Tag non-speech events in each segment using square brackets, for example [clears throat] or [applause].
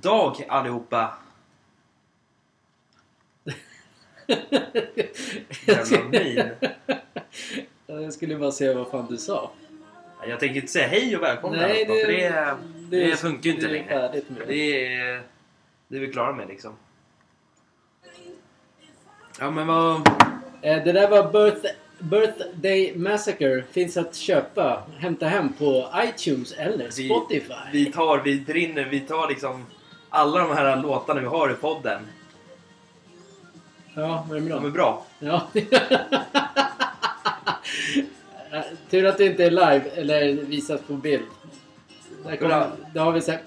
dag allihopa! Jävla [laughs] min. Jag skulle bara säga vad fan du sa. Jag tänker inte säga hej och välkomna Nej, allihopa, för det, det, funkar ju inte det är längre. färdigt med det. Det är, det är vi klara med liksom. Ja men vad... Eh, Det där var Birth, Birthday Massacre. Finns att köpa. Hämta hem på iTunes eller Vi, Spotify. vi tar, vi brinner, vi tar liksom alla de här låtarna vi har i podden. Ja, vad är med De är bra. Ja. [laughs] Tur att det inte är live eller visas på bild. Där, kommer, Bra. där har vi så här... [laughs]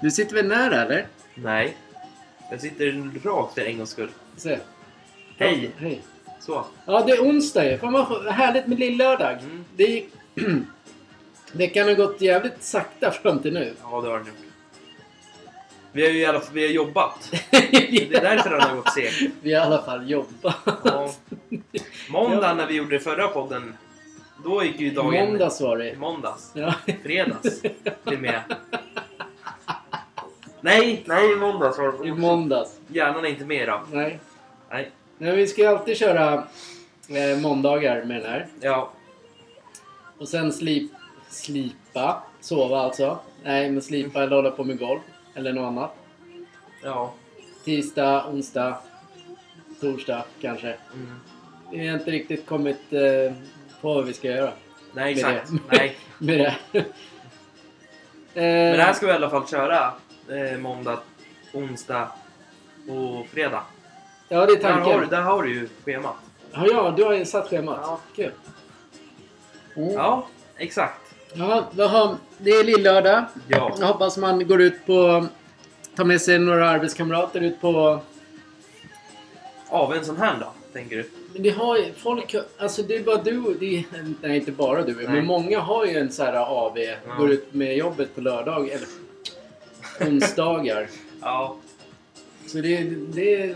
Du sitter väl nära eller? Nej. Jag sitter rakt för en gångs skull. Se. Hej! Hej. Så. Ja, det är onsdag ju. Fan vad härligt med lillördag. Mm. Det gick... [clears throat] Veckan har gått jävligt sakta fram till nu. Ja, det har den gjort. Vi har ju i alla fall vi har jobbat. [laughs] Det är därför den har gått seg. Vi har i alla fall jobbat. Ja. Måndag när vi gjorde förra podden, då gick ju dagen... Måndags var det. Måndags. Ja. Fredags. Till med. [laughs] Nej, nej, måndags var I det. måndags. Hjärnan är inte med idag. Nej. Nej. Nej, vi ska ju alltid köra eh, måndagar med den här. Ja. Och sen slip, slipa. Sova alltså. Nej, men slipa eller hålla på med golf. Eller något annat. Ja. Tisdag, onsdag, torsdag kanske. Mm. Vi har inte riktigt kommit eh, på vad vi ska göra Nej, Med exakt. det. Nej. [laughs] med det. eh, Men det här ska vi i alla fall köra eh, måndag, onsdag och fredag. Ja, det är Där har, du- tanken. där har du ju schemat. Ja, ja, du har ju satt schemat. Ja. Kul. Mm. Ja, exakt. Ja, har, det är lillördag. Ja. Jag hoppas man går ut på... Tar med sig några arbetskamrater ut på... Av en sån här då, tänker du? Men det har ju... Folk... Alltså det är bara du... Det är, nej, inte bara du. Nej. Men många har ju en så här AV. Går ut med jobbet på lördag eller onsdagar. [laughs] Ja. Så det, det...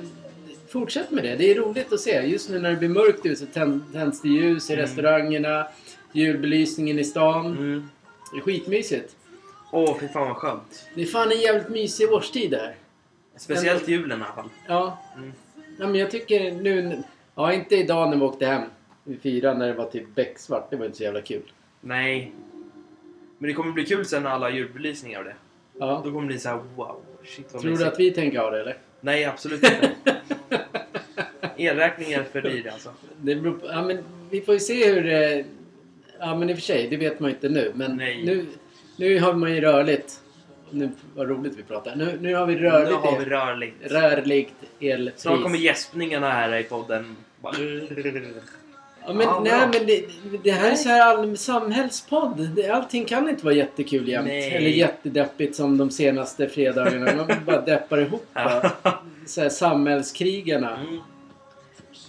Fortsätt med det. Det är roligt att se. Just nu när det blir mörkt ute så tänd- tänds det ljus i Mm. restaurangerna. Julbelysningen i stan. Mm. Det är skitmysigt. Åh, fy fan vad skönt. Det är fan en jävligt mysig årstid där. Speciellt julen i alla fall. Ja. Mm. ja men jag tycker nu... Ja, inte idag när vi åkte hem. Vi firade när det var typ becksvart. Det var inte så jävla kul. Nej. Men det kommer bli kul sen när alla har julbelysningar av det. Ja. Då kommer det bli så här: wow, shit vad Tror du att vi tänker ha det eller? Nej, absolut inte. [laughs] Elräkningen är för dyr alltså. Det beror på, ja, men vi får ju se hur det... Ja men i och för sig, det vet man ju inte nu. Men Nej. nu, nu har man ju rörligt... Nu, vad roligt vi pratar. Nu, nu har vi rörligt, Nu har vi el, rörligt. rörligt elpris. Snart kommer gäspningarna här i podden. Bara- Ja, men, Ja, nej, men det, det här är så här all, samhällspodd. Det, allting kan inte vara jättekul jämt. Nej. Eller jättedeppigt som de senaste fredagarna. Man bara deppar ihop. Bara. Så här, samhällskrigarna. Mm.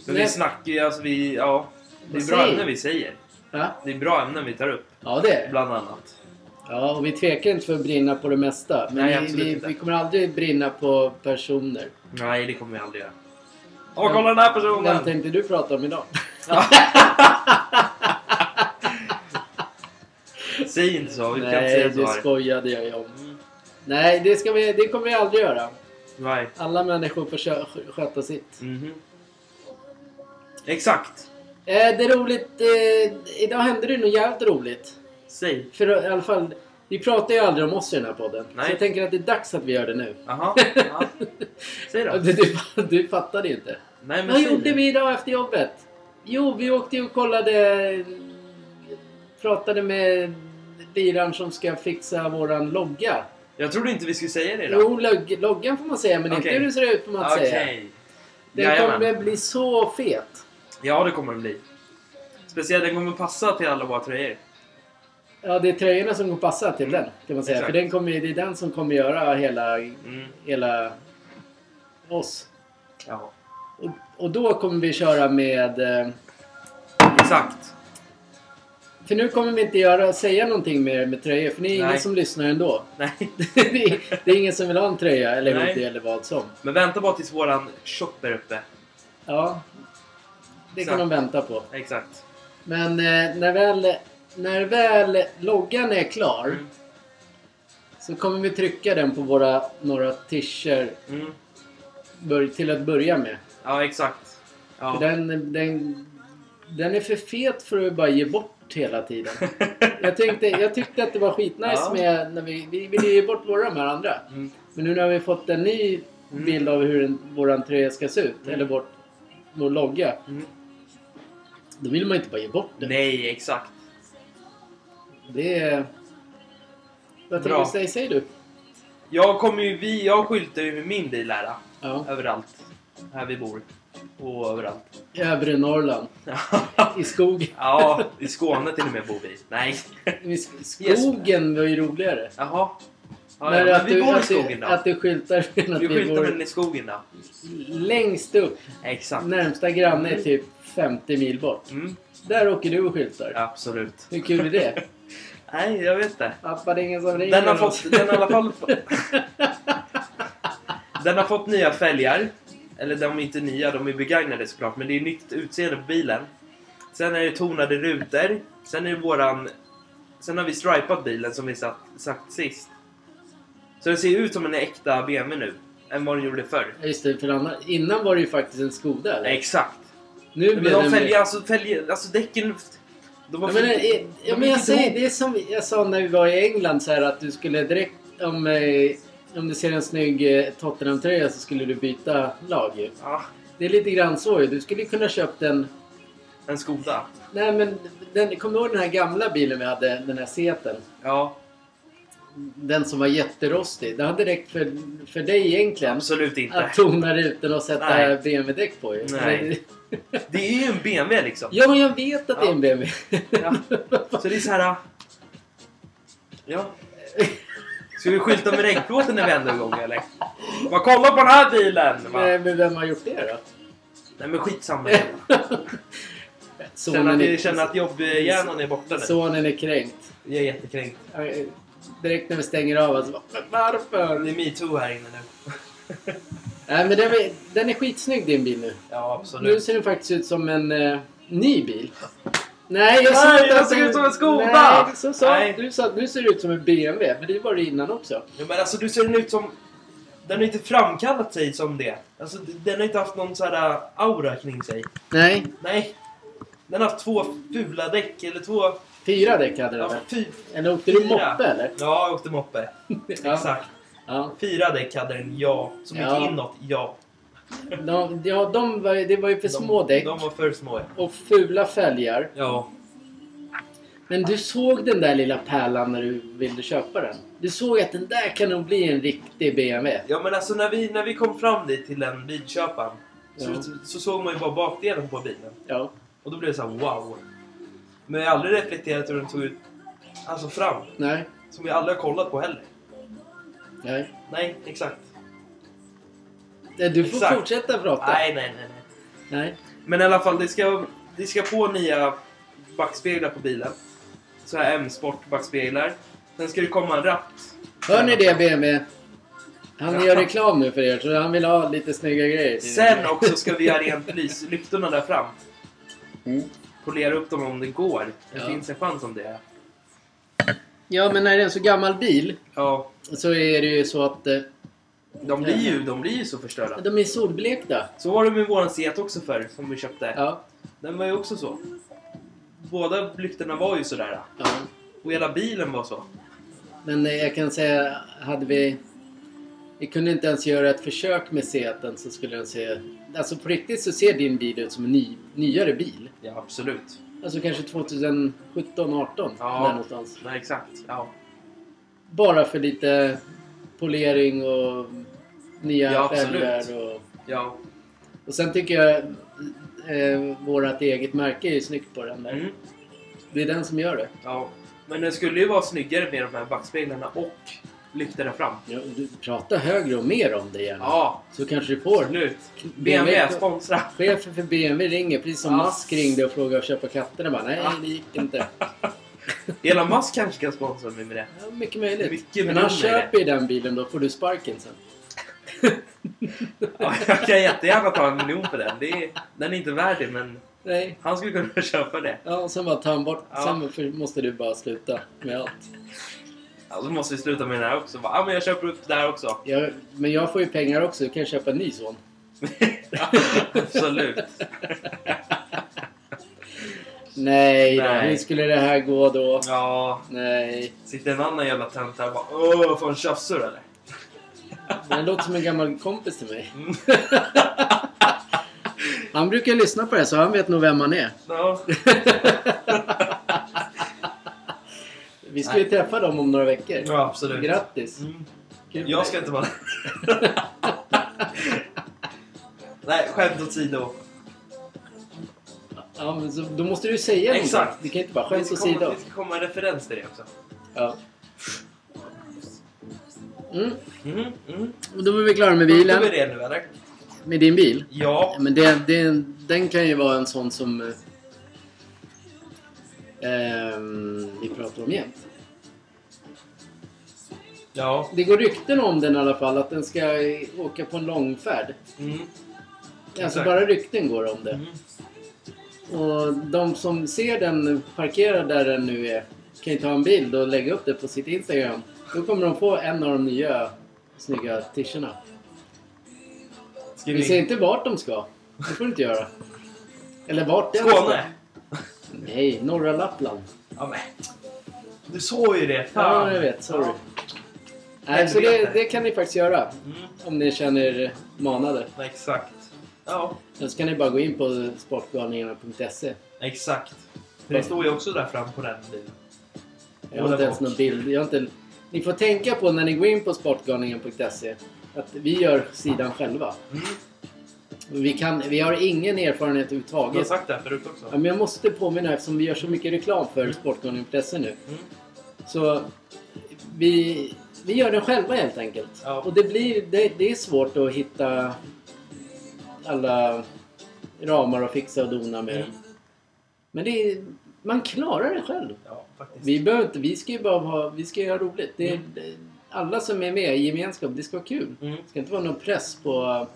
Men Nej. vi snackar ju, alltså vi, ja. Det är bra du? vi säger. Ja, Det är bra ämnen vi tar upp, ja det är det. bland annat. Ja, och vi tvekar inte för att brinna på det mesta. Men Nej, vi, absolut vi, inte. vi kommer aldrig brinna på personer. Nej, det kommer vi aldrig göra. Åh, kolla den här Vem personen! tänkte du prata om idag? Säg [laughs] inte så, vi kan inte Nej, säga det så här. skojade jag ju om. Mm. Nej, det, ska vi, det kommer vi aldrig göra. Nej. Alla människor får kö- sköta sitt. Mhm. Exakt. Eh, det är roligt. Eh, idag hände det något jävligt roligt. Säg. För i alla fall, vi pratar ju aldrig om oss i den här podden. Nej. Så jag tänker att det är dags att vi gör det nu. Jaha. Ja. Säg då. [laughs] Du, du, du fattade inte. Nej, men Vad gjorde nu. vi idag efter jobbet? Jo, vi åkte ju och kollade... Pratade med liraren som ska fixa våran logga. Jag trodde inte vi skulle säga det då. Jo, logg, loggan får man säga, men inte Okej. hur det ser ut får man inte Okej. säga. Den Jajamän. kommer bli så fet. Ja, det kommer den bli. Speciellt, den kommer passa till alla våra tröjor. Ja, det är tröjorna som kommer passa till den, kan man säga. Exakt. För den kommer, det är den som kommer göra hela, Mm. hela oss. Ja. Och, och då kommer vi köra med... Eh, Exakt. för nu kommer vi inte göra, säga någonting mer med tröjor, för det är ingen Nej. som lyssnar ändå. Nej. [laughs] det, är, det är ingen som vill ha en tröja eller hoodie eller vad som. Men vänta bara tills våran shop är uppe. Ja, det kan de vänta på. Exakt. Men eh, när, väl, när väl loggan är klar Mm. så kommer vi trycka den på våra några t-shirts Mm. till att börja med. Ja, exakt. Ja. Den, den, den är för fet för att bara ge bort hela tiden. [laughs] Jag, tänkte, jag tyckte att det var skitnice Ja. med när vi, vi ville ge bort våra de här andra. Mm. Men nu när vi fått en ny Mm. bild av hur en, våran tröja ska se ut, Mm. eller vårt, vår logga. Då vill man inte bara ge bort den. Nej, exakt. Det är... Vad Bra. tänker du säga? Säg du. Jag kommer ju, vi, jag skyltar ju med min bil här. Ja. Överallt. Här vi bor. Och överallt. I övre Norrland. [laughs] I skogen. ja, i Skåne till och med bor vi. Nej. I [laughs] skogen var ju roligare. Jaha. Ja, Men ja, men att, vi du, bor i skogen du, då. att du skyltar med att Vi vi skyltar med den bor i skogen då. längst upp. Exakt. Närmsta granne är typ 50 mil bort. Mm, Där åker du och skyltar. absolut. Hur kul är det? [laughs] Nej, jag vet inte. Pappa, det är ingen som ringer Den har fått, den har i alla fall. [laughs] Den har fått nya fälgar. Eller de är inte nya, de är begagnade såklart. Men det är nytt utseende på bilen. Sen är det tonade rutor. Sen är det våran... Sen har vi stripat bilen som vi satt, sagt sist. Så den ser ut som en äkta BMW nu. Än vad den gjorde förr. Ja, Just det, för annan, innan var det ju faktiskt en Skoda. Eller? Exakt. Nu Men de fälgar, alltså, fälgar, alltså däcken... De var Ja, men, eh, ja, de men jag säger, det är som jag sa när vi var i England så här att du skulle direkt om, eh, om du ser en snygg eh, Tottenham-tröja så skulle du byta lag ju. Ja, Det är lite grann så ju. Du skulle kunna köpt en... en Skoda. Nej men, den, kommer du ihåg den här gamla bilen vi hade? Den här Seten? Ja, Den som var jätterostig. Det hade räckt för, för dig egentligen. absolut inte. Att tona rutan och sätta Nej. BMW-däck på ju. Nej. Det är ju en BMW liksom. Ja, jag vet att det är en BMW. Ja. Så det är så här... Ja. Ska vi skylta med regnplåten när vi ändå igång eller? Bara kolla på den här bilen! Nej, men vem har gjort det då? Nej men skitsamma. [laughs] Känner Sonen att, är, känner att jobbhjärnan är borta nu. sonen är kränkt. Jag är jättekränkt. Eh, Direkt när vi stänger av alltså, bara, "Men varför? Det är metoo här inne nu. [laughs] Nej men den är, den är skitsnygg din bil nu. Ja Nu absolut. ser den faktiskt ut som en eh, ny bil. Nej jag Nej, jag ser ut som en Skoda! Nej, så sa, Nej. du sa att nu ser det ut som en BMW. Men det var det innan också. Ja, men alltså du ser den ut som... Den har inte framkallat sig som det. Alltså den har inte haft någon så här aura kring sig. Nej. Nej. Den har haft två fula däck, eller två Fyra däck hade den Ja, fy, Eller åkte du moppe eller? Ja, jag åkte moppe. [laughs] Exakt. Ja. Fyra däck hade den, ja. Mycket Ja. inåt, ja. De, ja, de var, det var ju för De- små däck De var för små, ja. och fula fälgar. Ja. Men du såg den där lilla pärlan när du ville köpa den. Du såg att den där kan nog bli en riktig BMW. Ja men alltså när vi, när vi kom fram dit till den bilköparen så, Ja. så, så såg man ju bara bakdelen på bilen. Ja. Och då blev det så här: wow. Men jag har aldrig reflekterat hur den såg ut alltså fram. Nej. Som jag aldrig har kollat på heller. Nej. Nej, exakt. Eh, Du får Exakt. fortsätta prata. Nej, nej, nej. nej. Nej. Men i alla fall, det ska, det ska på nya backspeglar på bilen. Så här M-sport backspeglar. Sen ska det komma en ratt. Hör ni det BMW? Han gör reklam nu för er så han vill ha lite snygga grejer. Sen också ska vi göra rent lys, lyktorna där fram. Mm. Polera upp dem om det går. Det Ja. finns en chans om det. Ja men när det är en så gammal bil Ja, så är det ju så att eh, de blir ju, de blir ju så förstörda. de är solblekta. Så var det med våran Seat också förr, som vi köpte. Ja. Den var ju också så. Båda lyktorna var ju sådär. ja. Och hela bilen var så. Men eh, jag kan säga, hade vi... Vi kunde inte ens göra ett försök med Seaten så skulle den se... Alltså på riktigt så ser din bil ut som en ny, nyare bil. Ja, absolut. Alltså kanske 2017, 18 Ja. där någonstans. Nej, exakt. Ja. Bara för lite polering och nya Ja, fälgar och... Ja. Och sen tycker jag eh, vårat eget märke är ju snyggt på den där. Mm. Det är den som gör det. ja. Men det skulle ju vara snyggare med de här backspeglarna och lyktorna fram. Ja, du pratar högre och mer om det gärna. Ja, Så kanske du får. absolut. BMW, sponsra. [laughs] Chefen för BMW ringer precis som Ja. Musk ringde och frågade att köpa katterna. Bara, Nej, det gick inte. [laughs] Elon Musk kanske kan sponsra mig med det. Ja, mycket möjligt. Mycket Men han köper ju den bilen då får du sparken sen. [laughs] Ja, jag kan jättegärna ta en miljon för den. Är, den är inte värd det, men Nej. han skulle kunna köpa det. Ja, och sen bara ta bort. Ja. Sen måste du bara sluta med allt. Ja, så måste vi sluta med den här också. Bara, Ja, men jag köper upp det här också. [laughs] Jag, men jag får ju pengar också. Jag kan köpa en ny son. [laughs] Absolut. [laughs] Nej, då. Nej. hur skulle det här gå då? Ja, Nej. sitter en annan jävla tant här och bara Åh, en tjafsar eller? Den låter som en gammal kompis till mig. Mm. Han brukar lyssna på det så han vet nog vem han är. Ja. Vi ska ju träffa dem om några veckor. ja, absolut. Grattis! Mm. Kul Jag ska inte vara [laughs] Nej, skämt åsido. Ja, men så, då måste du säga Exakt. någonting. Du kan inte bara Det skämt ska åsido. komma- det ska komma en referens till det också. Ja. Mm. Mm, mm. Och då är vi klara med Då är bilen. vi det nu eller? Med din bil. Ja. Men det, det, den kan ju vara en sån som eh, ehm, vi pratar om jämt. Ja. Det går rykten om den i alla fall att den ska åka på en långfärd. Mm. Alltså Exakt. bara rykten går om det. Mm. Och de som ser den parkerad där den nu är kan ju ta en bild och lägga upp det på sitt Instagram. Då kommer de få en av de nya snygga. Ska Vi säger inte vart de ska. Det får du inte göra. Eller vart den Skåne? ska. Nej, norra Lappland. Ja men. Du såg ju det. Ja, Fan. jag vet. Sorry. Nej, så det, det kan ni faktiskt göra. Mm. Om ni känner er manade. Exakt. Ja, så kan ni bara gå in på sportgalningarna.se. exakt. För det står ju också där fram på den bilen. Jag har inte ens någon bild. Jag har inte... Ni får tänka på när ni går in på sportgalningen.se att vi gör sidan själva. Mm. Vi, kan, vi har ingen erfarenhet Du har överhuvudtaget. sagt det här förut också. Ja, men jag måste påminna eftersom vi gör så mycket reklam för sportgalningen.se nu. Mm. Så vi, vi gör den själva helt enkelt. Ja. Och det, blir, det, det är svårt att hitta alla ramar och fixa och dona med. Mm. Men det är, man klarar det själv. Ja. Vi behöver inte, vi ska ju bara ha, vi ska göra roligt. Det Mm. det- alla som är med i gemenskap, det ska vara kul. Mm. Det ska inte vara någon press på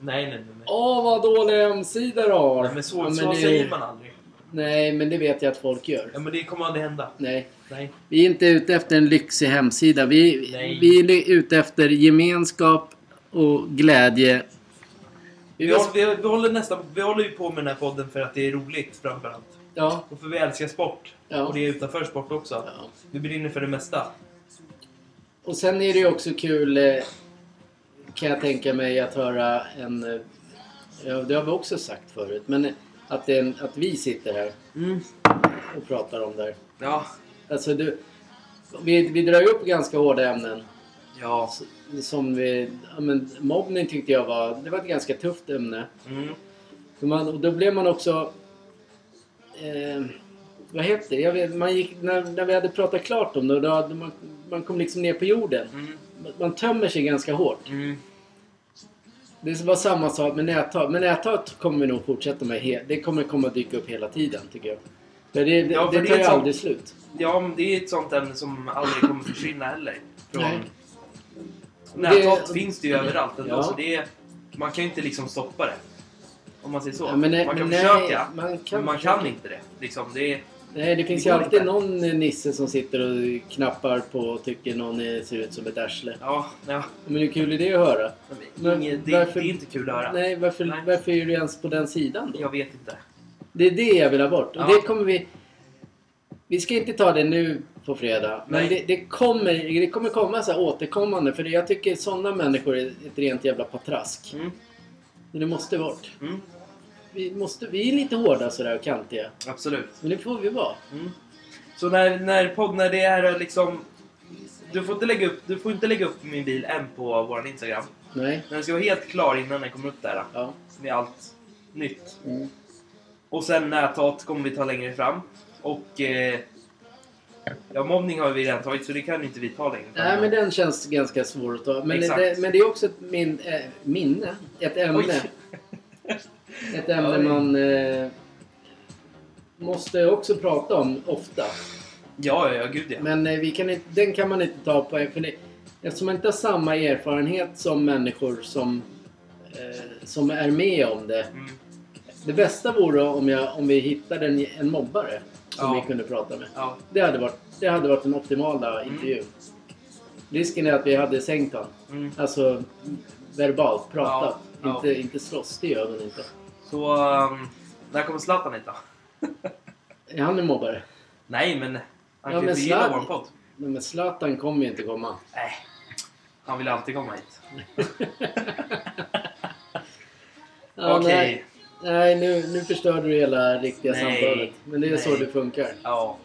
Nej, nej, nej. nej. Åh vad dålig hemsida du har! Nej, men så, Ja, men så det- säger man aldrig. Nej, men det vet jag att folk gör. Ja, men det kommer aldrig hända. Nej. Nej. Vi är inte ute efter en lyxig hemsida. Vi, Nej. vi är ute efter gemenskap och glädje. Vi håller, vi, vi, håller nästan, vi håller ju på med den här podden för att det är roligt framförallt. Ja. Och för vi älskar sport. Ja. Och det är utanför sport också. ja. Vi brinner för det mesta. Och sen är det ju också kul eh, kan jag tänka mig att höra en... eh, Ja, det har vi också sagt förut. Men att, det är en, att vi sitter här Mm. och pratar om det här. Ja. Alltså du, vi, vi drar ju upp ganska hårda ämnen. Ja. Som vi, ja, men, mobbning tyckte jag var, det var ett ganska tufft ämne. Mm. För man, och då blev man också... Eh, vad heter det? Jag vet, man gick, när, när vi hade pratat klart om det, då hade man, man kom liksom ner på jorden. Mm. Man, man tömmer sig ganska hårt. Mm. Det var samma sak med näthat. Men näthat kommer vi nog fortsätta med. Det kommer komma dyka upp hela tiden tycker jag. För det, det, Ja, för det det är sånt- aldrig slut. Ja, men det är ett sånt ämne som aldrig kommer försvinna heller. Från... Nej. Näthat finns det ju överallt ändå, Ja. så det är... Man kan ju inte liksom stoppa det. Om man säger så. Ja, men nej- man kan men försöka, nej, man kan men man försöka. kan inte det. Liksom, det. Nej, det finns Det ju alltid inte. någon nisse som sitter och knappar på och tycker någon ser ut som ett arsle. Ja, ja. Men hur kul är det att höra? Men, Men det, varför- det är inte kul att höra. Nej, varför, Nej. varför är du ens på den sidan då? Jag vet inte. Det är det jag vill ha bort. Och Ja. det kommer vi... Vi ska inte ta det nu på fredag. Men det, det, kommer, det kommer komma så här återkommande. För jag tycker sådana människor är ett rent jävla patrask. Mm. Men det måste bort. Mm. Vi, måste, vi är lite hårda sådär och kantiga. Absolut. Men det får vi vara. Mm. Så när, när, podd, när det är liksom... Du får, inte lägga upp, du får inte lägga upp min bil än på vår Instagram. Nej. Den ska vara helt klar innan den kommer upp där. Ja. Med allt nytt. Mm. Och sen näthat kommer vi ta längre fram. Och... Eh, ja, mobbning har vi redan tagit så det kan inte vi ta längre fram. Nej, men den känns ganska svår att ta. Men, det, men det är också ett min, äh, minne. Ett ämne. [laughs] Ett ämne man eh, måste också prata om ofta. Ja, ja, ja, gud ja. Men eh, vi kan inte, den kan man inte ta på för det, Eftersom man inte har samma erfarenhet som människor som, som är med om det. Mm. Det bästa vore om, jag, om vi hittade en, en mobbare som Ja. vi kunde prata med. Ja. Det hade varit, det hade varit den optimala intervjun. Risken är att vi hade sänkt honom. Mm. Alltså verbalt, pratat. Ja. Inte, inte slåss, det gör man inte. Så... Um, när kommer Zlatan hit då? [laughs] Är han en mobbare? Nej, men... Han Ja, kan inte gilla vår podd. Men Zlatan kommer ju inte komma. Nej. Han vill alltid komma hit. [laughs] [laughs] Okej. Nej, nej nu, nu förstörde du hela riktiga Nej. samtalet. Men det är så Nej. det funkar. Ja.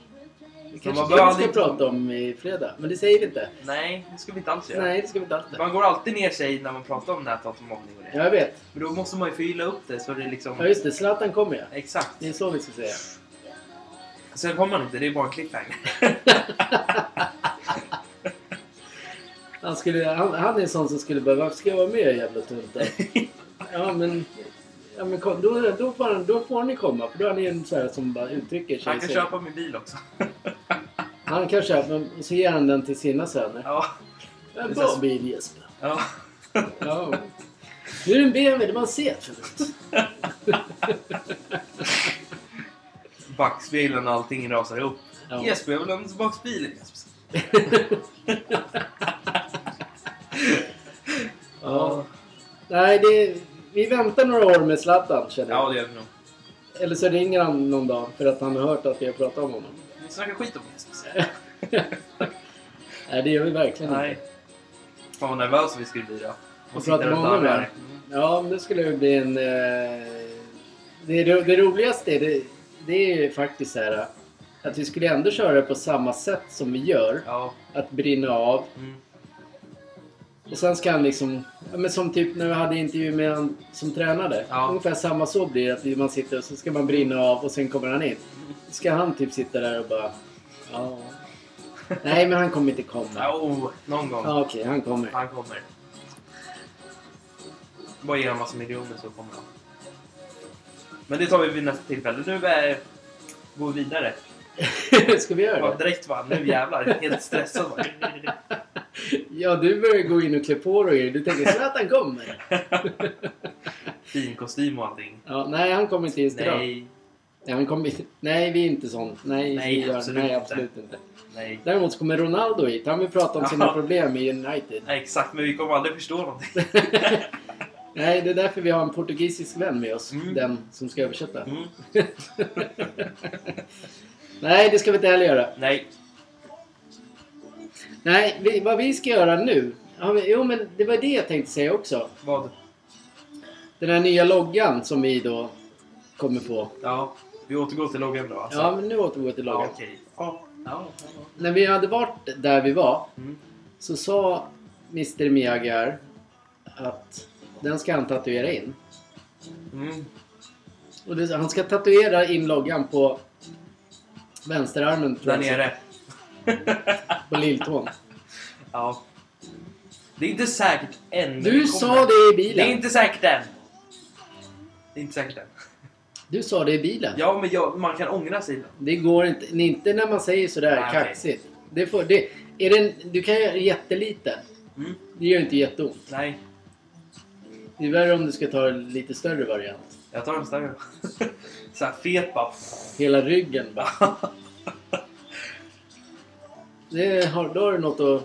Det kanske vad det vi ska prata om i fredag. Men det säger vi inte. Nej, det ska vi inte alls göra. Nej, det ska vi inte alls. Man går alltid ner sig när man pratar om näthat och mobbning och det. Ja, jag vet. Men då måste man ju förgylla upp det så det liksom... Ja, just det. Zlatan kommer ja. Exakt. Det är så vi ska säga. Sen kommer han inte, det är bara en cliffhanger. Han, skulle, han, han är en sån som skulle behöva... Varför ska jag vara med jävla tunta? [laughs] Ja, men... Ja, men kom, då, då, får han, då får ni komma. För då är ni en sån här som bara uttrycker sig. Han kan så- köpa min bil också. [laughs] Han kan köpa, men så ger han den till sina söner. Ja. En Det är bra så- bil Jesper. ja. Ja. Nu är det en BMW, det var en Seat förut. [laughs] Backspegeln och allting rasar ihop. Ja. Jesper, jag vill ha tillbaka bilen. [laughs] ja. Nej, det, vi väntar några år med Zlatan känner Ja, jag. det gör vi nog. Eller så ringer han någon dag för att han har hört att vi har pratat om honom. Vi snackar skit om Jesper. [laughs] Nej, det gör vi verkligen Nej. inte. Fan vad nervösa vi skulle bli då. Och sitta prata med honom darrar. ja. Ja, men det skulle ju bli en... Eh, det, ro- det roligaste det, det är ju faktiskt så här att vi skulle ändå köra det på samma sätt som vi gör. Ja. Att brinna av. Mm. Och sen ska han liksom... Ja, men som typ när vi hade intervju med han som tränade. Ja. Ungefär samma så blir det. Att man sitter och så ska man brinna av och sen kommer han in. Ska han typ sitta där och bara... Ja. Nej, men han kommer inte komma. Ja, oh, någon gång. Ja, Okej, han kommer. Han kommer. Bara ge honom massa miljoner så kommer han. Men det tar vi vid nästa tillfälle. Nu går vi vidare. [laughs] ska vi göra Ja, det? direkt va, nu jävlar. Helt stressad va. Ja, du börjar gå in och klä på dig. Du tänker att han kommer. Fin kostym och allting. Ja, nej, han kommer inte just idag. Nej, Nej, han kommer. Nej, vi är inte sånt. Nej, Nej, gör, absolut nej, inte. absolut inte. nej. Däremot så kommer Ronaldo hit. Han vill prata om sina Ja. problem i United. Nej, exakt, men vi kommer aldrig förstå någonting. [laughs] Nej, det är därför vi har en portugisisk vän med oss. Mm. Den som ska översätta. Mm. [laughs] Nej, det ska vi inte heller göra. Nej. Nej, vi, vad vi ska göra nu. Ja, men, jo, men det var det jag tänkte säga också. Vad? Den här nya loggan som vi då kommer få. Ja. Vi återgår till loggan då alltså. Ja, men nu återgår vi till Ja, loggan. okej. Ja. Ja. ja. När vi hade varit där vi var Mm. så sa Mr Miyagi att den ska han tatuera in. Mm. Och det, han ska tatuera in loggan på vänsterarmen tror Där jag, nere. på lilltån. [laughs] Ja. Det är inte säkert än. Du sa det i bilen. Det är inte säkert än. Det är inte säkert än. Du sa det i bilen. Ja, men jag, man kan ångra sig. Det går inte. Inte när man säger sådär Nej, okej. kaxigt. Det får, det, är den, du kan göra jätteliten. Mm. Det gör inte jätteont. Nej, Det är värre om du ska ta en lite större variant. Jag tar en större. [laughs] Så här fet bara. Hela ryggen bara. [laughs] Det har, då har du något att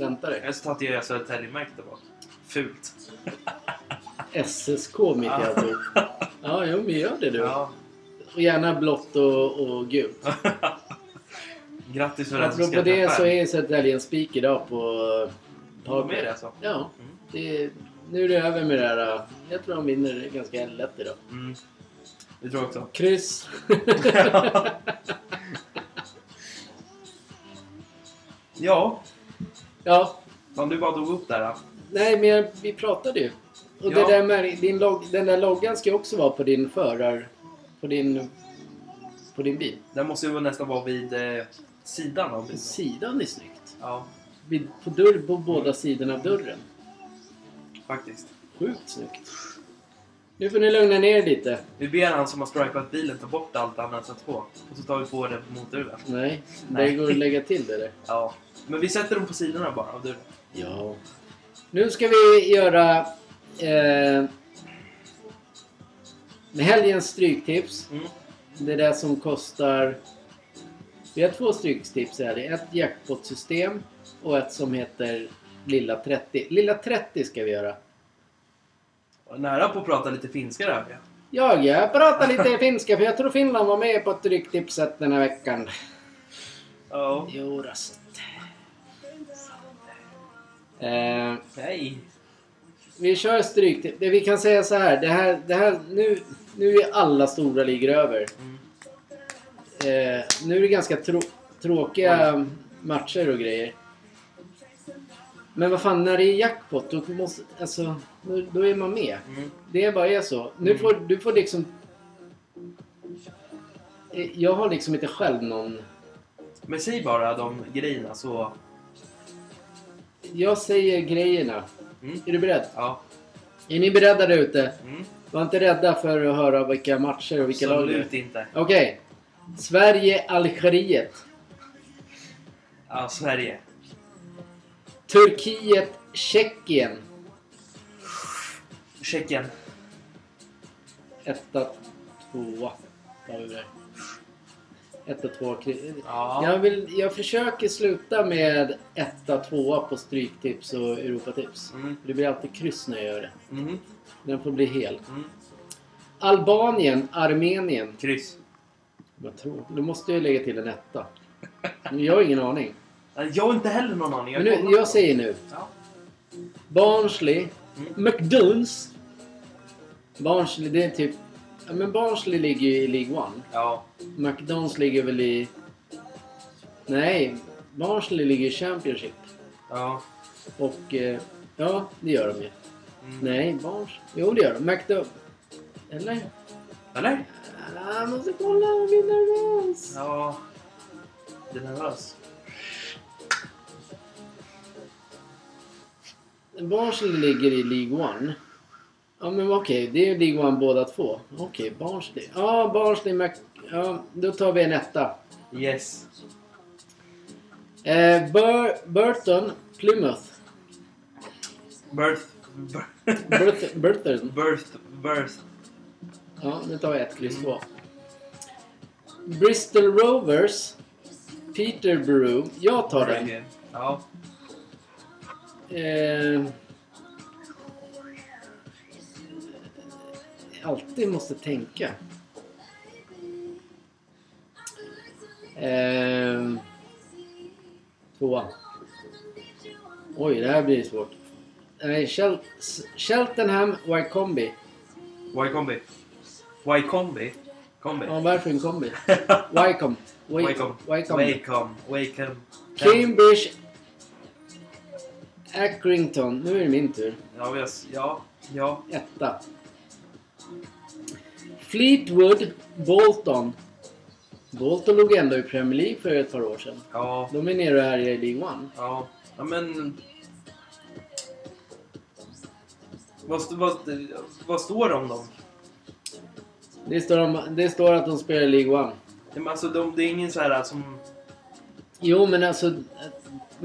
vänta dig. Jag ska tatuera Södertälje-märket bara. Fult. SSK mitt i alltihop. [laughs] Ja, jo, men gör det du. Ja. Och gärna blått och, och gult. Grattis för den som Apropå det så är Södertälje en spik idag på du med det alltså? Ja, Mm. det, nu är det över med det här. Jag tror de vinner ganska lätt idag. Mm. Det tror jag också. Kryss. [laughs] Ja, ja, om du bara drog upp där. Då. nej men jag- vi pratade ju. Och Ja. det där med din log, den där loggan ska ju också vara på din förar... På din... På din bil. Den måste ju nästan vara vid eh, sidan av bilen. sidan är snyggt. Ja, Vid, på, dörr, på båda sidorna av dörren. Faktiskt. Sjukt snyggt. Nu får ni lugna ner er lite. Vi ber han som har stripat bilen ta bort allt han har satt på. Och så tar vi på det på motorhuven. Nej, det Nej. går att lägga till det där. Ja. Men vi sätter dem på sidorna bara av dörren. Ja. Nu ska vi göra eh, med helgens stryktips. Mm. Det är det som kostar... Vi har två stryktips här. Det är ett jackpot-system och ett som heter Lilla 30. Lilla 30 ska vi göra. Och nära på att prata lite finska där. Ja. Jag, jag pratar lite [laughs] finska för jag tror Finland var med på stryktipset den här veckan. Ja. Jo, rasset. Eh, Nej. Vi kör. Det vi kan säga så här. Det här, det här nu, nu är alla stora ligor över. Mm. Eh, nu är det ganska trå tråkiga matcher och grejer. Men vad fan, när det är jackpot då måste... Alltså, då, är man med. Mm. Det bara är så. Nu Mm. får du får liksom... Jag har liksom inte själv någon... Men säg bara de grejerna så... Jag säger grejerna. Mm. Är du beredd? Ja. Är ni beredda där ute? Mm. Var inte rädda för att höra vilka matcher och vilka lag det är. Absolut inte. Okej. Sverige, Algeriet. Ja, Sverige. Turkiet, Tjeckien. Tjeckien. Etta, tvåa. Etta, tvåa. Ja. Jag, vill, jag försöker sluta med etta, tvåa på Stryktips och Europatips. Mm. Det blir alltid kryss när jag gör det. Mm. Den får bli hel. Mm. Albanien, Armenien. Kryss. Jag tror. Då måste jag lägga till en etta. Jag har ingen aning. Nej, Jag har inte heller någon aning. Men har nu, jag säger nu. Ja. Barnsley. Mm. McDonalds. Barnsley, det är typ... Ja, men Barnsley ligger ju i League One. Ja. McDonalds ligger väl i... Nej, Barnsley ligger i Championship. Ja. Och... Eh, ja, det gör de ju. Mm. Nej, Barns... Jo, det gör de. McDonalds... Eller? Eller? Ah, Jag måste kolla, jag blir nervös. Ja. Du är nervös? Barnsley ligger i League One. Ja men okej, det är League One båda två. Okej, Barnsley. Ja, Barnsley Mac... Ja, då tar vi en etta. Yes. Eh, Bur Burton, Plymouth. Birth... Burton. Birth... Birth... Ja, nu tar vi ett, kryss två. Bristol Rovers, Peterborough. Jag tar den. Ja. Eh, alltid måste tänka. Ehm, tvåa. Oj, det här blir svårt. Nej, Chel- Cheltenham Wycombe. Y-kombi. Y-kombi. Kombi. Ja, varför en kombi? Wycombe. Wycombe. Wacom. Wacom. Cambridge Accrington. Nu är det min tur. Ja, vi har, ja, ja. Etta. Fleetwood Bolton. Bolton låg ändå i Premier League för ett par år sedan. Ja. De är nere och härjar i League One. Ja. Ja, men... Vad, vad, vad står det om dem? Det står, om, det står att de spelar i League One. Men Alltså, de, det är ingen så här som... Jo, men alltså...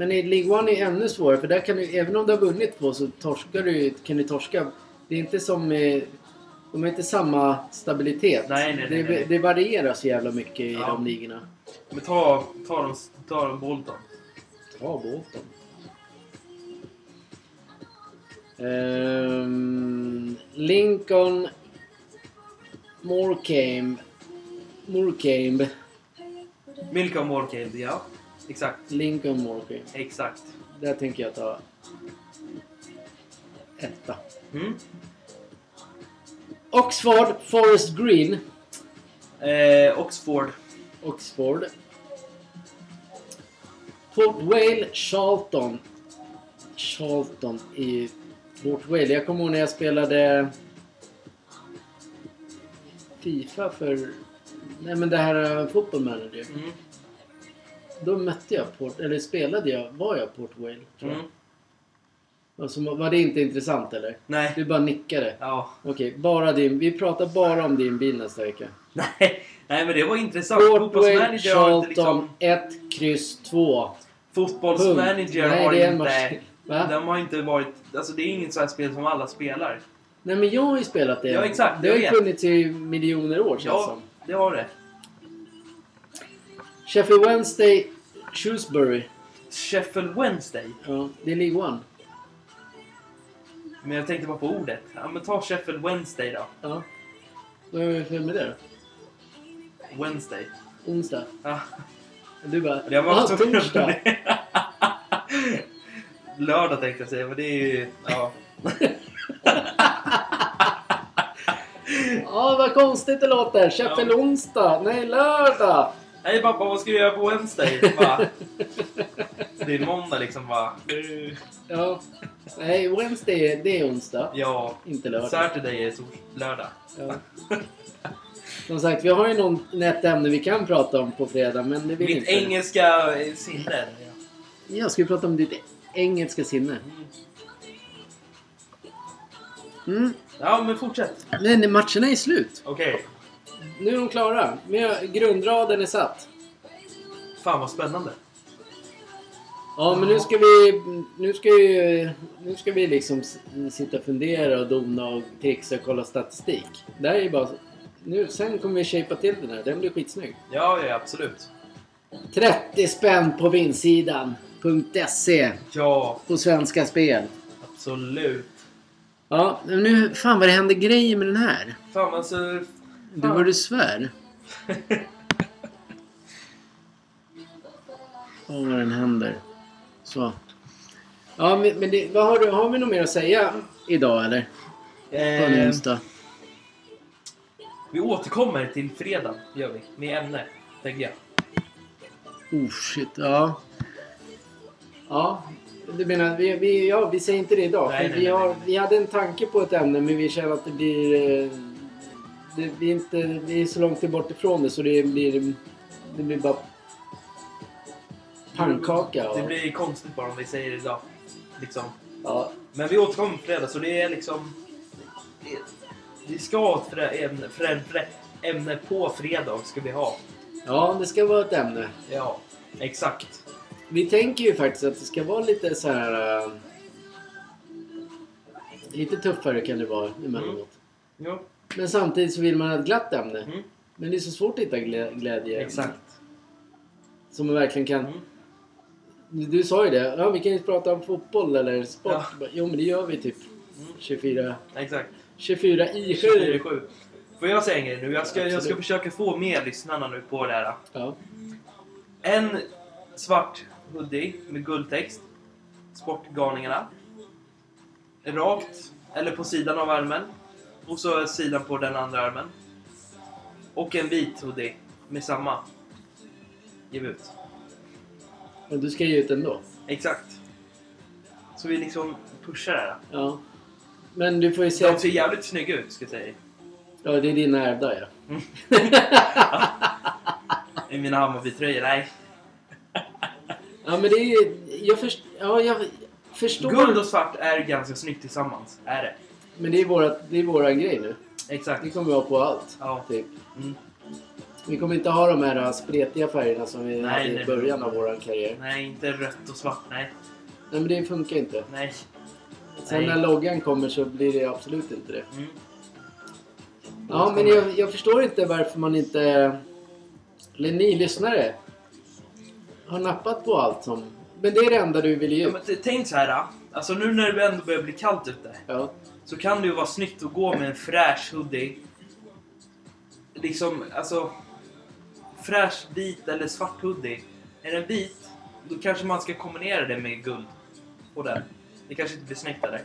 Men i League One är ännu svårare för där kan du, även om du har vunnit två så torskar du, kan du torska. Det är inte som... De har inte samma stabilitet. Nej, nej, nej, det, det varierar så jävla mycket i Ja. de ligorna. Men ta, ta dem, ta dem Bolton. Ta Bolton. Ehm, Lincoln Morecambe. Morecambe. Milka Morecambe, ja. Exakt. Lincoln Morecambe. Exakt. Där tänker jag ta etta. Mm. Oxford Forest Green. Eh, Oxford. Oxford. Port Vale Charlton. Charlton i Port Vale. Jag kommer ihåg när jag spelade Fifa för... Nej men det här uh, Football Manager. Mm. Då mötte jag Port... Eller spelade jag... Var jag Port Vale? Tror jag. Mm. Alltså, var det inte intressant eller? Nej. Du bara nickade. Ja. Okej, bara din... Vi pratar bara om din bil nästa vecka. Nej. Nej, men det var intressant. Port inte Charlton liksom... 1, kryss 2. Fotbollsmanager Nej, har inte... match. Va? De har inte varit... Alltså det är inget sånt här spel som alla spelar. Nej men jag har ju spelat det. Ja, exakt, Det har ju funnits i miljoner år känns Ja, som. det har det. Sheffield Wednesday, Shrewsbury. Sheffield Wednesday. Ja, det är League One. Men jag tänkte bara på ordet. Ja, men ta Sheffield Wednesday då. Ja. Vad är det för med det då? Wednesday. Onsdag? Ja. Du bara... Jag var ah, torsdag! Lördag tänkte jag säga, men det är ju... Ja. [laughs] Ja, vad konstigt det låter. Sheffield Ja. onsdag. Nej, lördag. Hej pappa, vad ska du göra på Wednesday? Bara. Så det är måndag liksom bara. Ja. Nej, Wednesday det är onsdag. Ja. Inte lördag. Saturday är tors- lördag. Ja. Som sagt, vi har ju någon, ett ämne vi kan prata om på fredag, men det vill Mitt inte. engelska eh, sinne. Ja, ska vi prata om ditt engelska sinne? Mm. Ja, men fortsätt. Men matcherna är slut. Okej. Nu är de klara. Med grundraden är satt. Fan vad spännande. Ja, men nu ska vi... Nu ska vi, nu ska vi liksom sitta och fundera och dona och trixa och kolla statistik. Det här är ju bara... Nu, sen kommer vi shapea till den här. Den blir skitsnygg. Ja, ja absolut. 30 spänn på vinsidan. .se Ja, på Svenska Spel. absolut. Ja, men nu... Fan vad det händer grejer med den här. Fan alltså... Du vad du svär. [laughs] Åh, vad den händer. Så. Ja, men, men det, vad har, du, har vi något mer att säga idag eller? På en Eh, onsdag? vi återkommer till fredag, gör vi. Med ämne, tänker jag. Oh shit, ja. Ja, du menar, vi, vi, ja, vi säger inte det idag. Nej, nej, vi, nej, har, nej. vi hade en tanke på ett ämne men vi känner att det blir... eh, Det, vi, är inte, vi är så långt bort ifrån det så det blir... Det blir bara... Pannkaka. Och, Det blir konstigt bara om vi säger det idag. Liksom. ja, Men vi återkommer på fredag, så det är liksom... det- Vi ska ha ett frä- ämne, frä, frä, ämne på fredag, ska vi ha. ja, det ska vara ett ämne. Ja, exakt. Vi tänker ju faktiskt att det ska vara lite så här... eh, lite tuffare kan det vara emellanåt. Jo, Men samtidigt så vill man ha ett glatt ämne. mm, Men det är så svårt att hitta glä- glädje. exakt. Som man verkligen kan... Mm. Du, sa ju det. Ja, vi kan ju prata om fotboll eller sport. Ja. Jo, men det gör vi typ Mm. 24, Exakt. 24 i 7. 24-7. Får jag säga en grej nu? Jag ska, jag ska försöka få med lyssnarna nu på det här. Ja. En svart hoodie med guldtext. Sportgarningarna. Rakt, eller på sidan av armen. Och så sidan på den andra armen. Och en vit hoodie med samma. Vi ut. Men du ska ge ut ändå. Exakt. Så vi liksom pushar det här. Ja. Men du får ju se... De ser jävligt snygga ut, ska jag säga. Ja, det är dina ärvda ja. [laughs] I mina Hammarby-tröjor, nej. Ja, men det är ju... Jag, först, ja, jag förstår... Guld och svart är ganska snyggt tillsammans. Är det. Men det är, våra, det är våran grej nu. Exakt. Vi kommer vi ha på allt. Ja. Typ. Mm. Vi kommer inte ha de här spretiga färgerna som vi Nej, hade i nej, början av våran karriär. Nej, inte rött och svart. Nej. Nej, men det funkar inte. Nej. Sen Nej. när loggan kommer så blir det absolut inte det. Mm. Ja, men jag, jag förstår inte varför man inte... Eller ni lyssnare har nappat på allt som... Men det är det enda du vill ge Ja, ut. t- tänk så här. Alltså nu när det ändå börjar bli kallt ute. Ja. Så kan det ju vara snyggt att gå med en fräsch hoodie. Liksom, alltså... Fräsch vit eller svart hoodie. Är den vit, då kanske man ska kombinera det med guld. På den. Det kanske inte blir snyggt eller?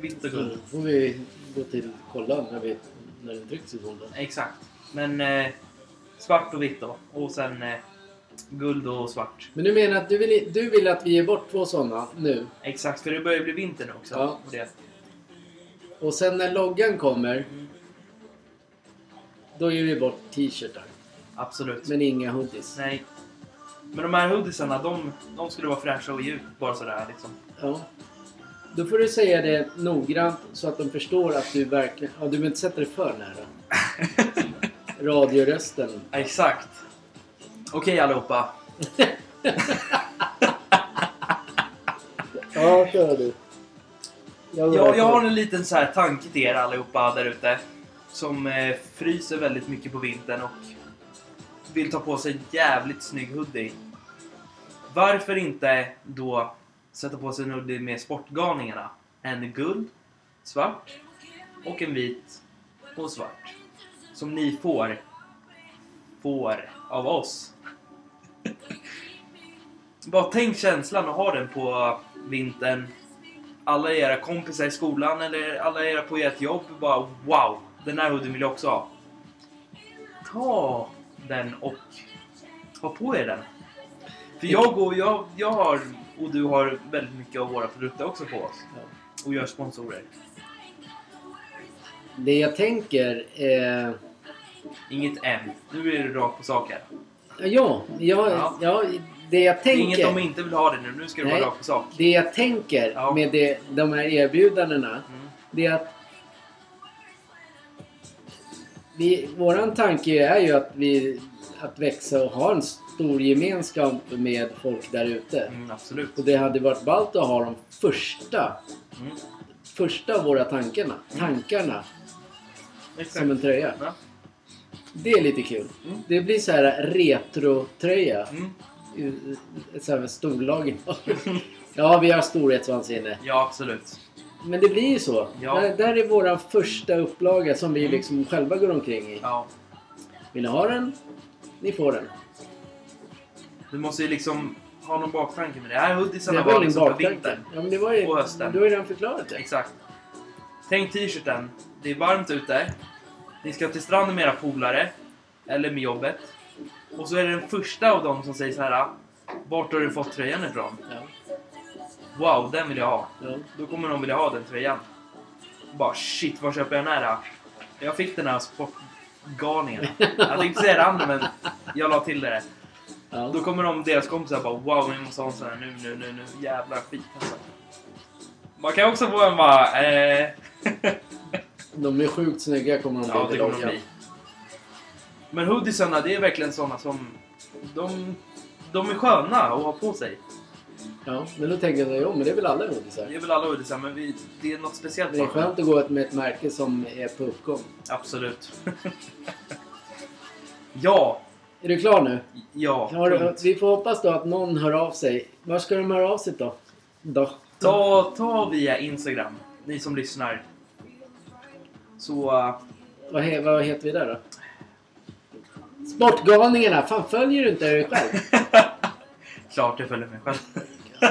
Vitt och guld. får vi gå till kolla när, vi, när det trycks i fonden. Exakt. Men eh, svart och vitt då. Och sen eh, guld och svart. Men du menar att du vill, du vill att vi ger bort två sådana nu? Exakt, för det börjar bli vinter nu också. Ja. Och det. Och sen när loggan kommer, Mm, då ger vi bort t-shirtar. absolut. Men inga hoodies. Nej. Men de här hoodiesarna, de, de skulle vara fräscha och ge ut bara sådär liksom. Ja. Då får du säga det noggrant så att de förstår att du verkligen... Ja, du behöver inte sätta dig för nära. [laughs] Radiorösten. Exakt. Okej allihopa. Ja, kör du. Jag, jag har en liten så här tanke till er allihopa där ute. Som eh, fryser väldigt mycket på vintern och vill ta på sig en jävligt snygg hoodie. Varför inte då sätta på sig en hoodie med sportgarningarna? En guld, svart och en vit och svart. Som ni får. Får av oss. [laughs] Bara tänk känslan att ha den på vintern alla era kompisar i skolan eller alla era på ert jobb bara wow, den här hoodien vill jag också ha. Ta den och ha på er den. För jag och jag, jag har och du har väldigt mycket av våra produkter också på oss. Och gör sponsorer. Det jag tänker... Eh... Inget M. Nu är du rakt på sak här. Ja, ja, Ja. ja, det jag Det är tänker... inget om inte vill ha det nu. Nu ska Nej. vara rakt på sak. Det jag tänker Ja. med det, de här erbjudandena, Mm. det är att vi, våran tanke är ju att vi att växa och ha en stor gemenskap med folk där ute. Mm, absolut. Och det hade varit ballt att ha de första, Mm. första av våra tankarna, tankarna Exakt. som en tröja. Ja. Det är lite kul. Mm. Det blir så här retro-tröja. Mm. Så här med storlagen. [laughs] ja, vi har storhetsvansinne. ja, absolut. Men det blir ju så. Ja. Där, där är våran första upplaga som vi Mm. liksom själva går omkring i. Ja. Vill ni ha den? Ni får den. Du måste ju liksom ha någon baktanke med det. här hoodiesarna var, var liksom för baktanke. vintern. Ja, men det var ju... Och hösten. Du har ju redan förklarat det. Exakt. Tänk t-shirten. Det är varmt ute. Ni ska till stranden med era polare. Eller med jobbet. Och så är det den första av dem som säger så här. Vart har du fått tröjan ifrån? Ja. Wow, den vill jag ha. Ja. Då kommer de vilja ha den tröjan. Bara shit, var köper jag den här? Jag fick den här sportgarningen. Jag tänkte säga det andra men jag la till det. Ja. Då kommer de, deras kompisar bara wow, vi måste ha en sån här nu, nu, nu, nu. Jävla skit alltså. Man kan också få en bara eh... [laughs] De är sjukt snygga kommer de Ja, det bli. kommer de bli. Men hoodiesarna, det är verkligen såna som... De, de är sköna att ha på sig. Ja, men då tänker jag jo men det är väl alla hoodiesar. Det är väl alla hoodiesar, men vi, det är något speciellt Det är skönt att gå med ett märke som är på uppgång. Absolut. [laughs] ja, Är du klar nu? ja. Du, vi får hoppas då att någon hör av sig. Var ska de höra av sig då? Då? Ta, ta via Instagram, ni som lyssnar. Så... eh, Vad, he, vad heter vi där då? Sportgalningarna! Fan följer du inte dig själv? [laughs] klart jag följer mig själv. [laughs]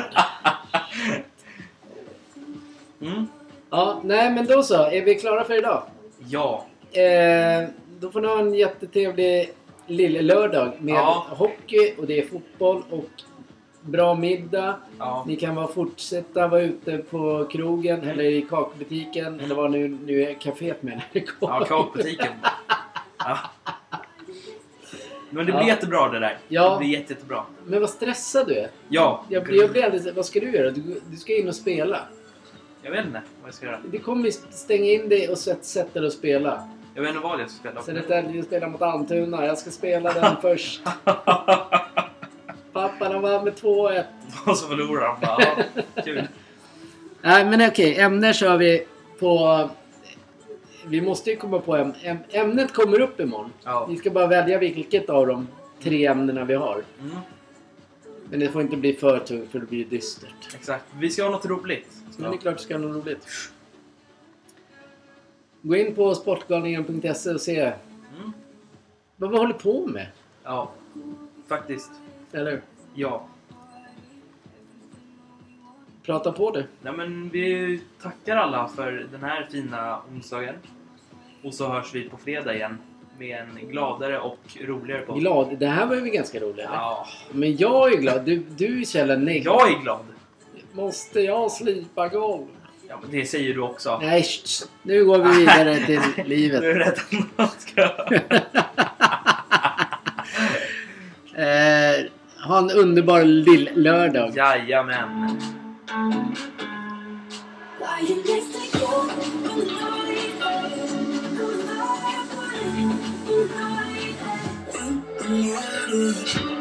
mm. Ja, nej men då så. Är vi klara för idag? Ja. Eh, då får ni ha en jättetrevlig lill-lördag med Ja. hockey och det är fotboll och bra middag. Ja. Ni kan bara fortsätta vara ute på krogen Mm. eller i kakbutiken eller vad nu, nu är kaféet menar. Ja, kakbutiken. Ja. Men det blir Ja. jättebra det där. Ja. Det blir jätte, jättebra. Men vad stressad du är. Ja. Jag, jag blir alldeles... Vad ska du göra? Du, du ska in och spela. Jag vet inte vad jag ska göra. Du kommer stänga in dig och sätt, sätta dig och spela. Jag vet inte vad jag ska spela. Södertälje spelar mot Almtuna. Jag ska spela den [laughs] först. [laughs] Pappa, de vann med 2-1. [laughs] Och så förlorar de bara. Ja, kul. Nej, men okej. Ämne kör vi på... Vi måste ju komma på äm, äm, Ämnet kommer upp imorgon. Ja. Vi ska bara välja vilket av de tre ämnena vi har. Mm, Men det får inte bli för tungt för det blir dystert. exakt. Vi ska ha något roligt. Men det är klart det ska vara något roligt. Gå in på sportgalningen.se och se Mm. vad vi håller på med. Ja. Faktiskt. Eller? Ja. Prata på det. Nej, men vi tackar alla för den här fina onsdagen. Och så hörs vi på fredag igen. Med en gladare och roligare podd. Glad. Det här var ju ganska roligt. Ja. Men jag är glad. Du, du jävla negativ. Jag är glad. Måste jag slipa golv? Ja, men det säger du också. Nej, sh, sh. nu går vi vidare till [laughs] Nu är livet. det rätt ska... [laughs] eh, ha en underbar lill-lördag. Jajamän. You,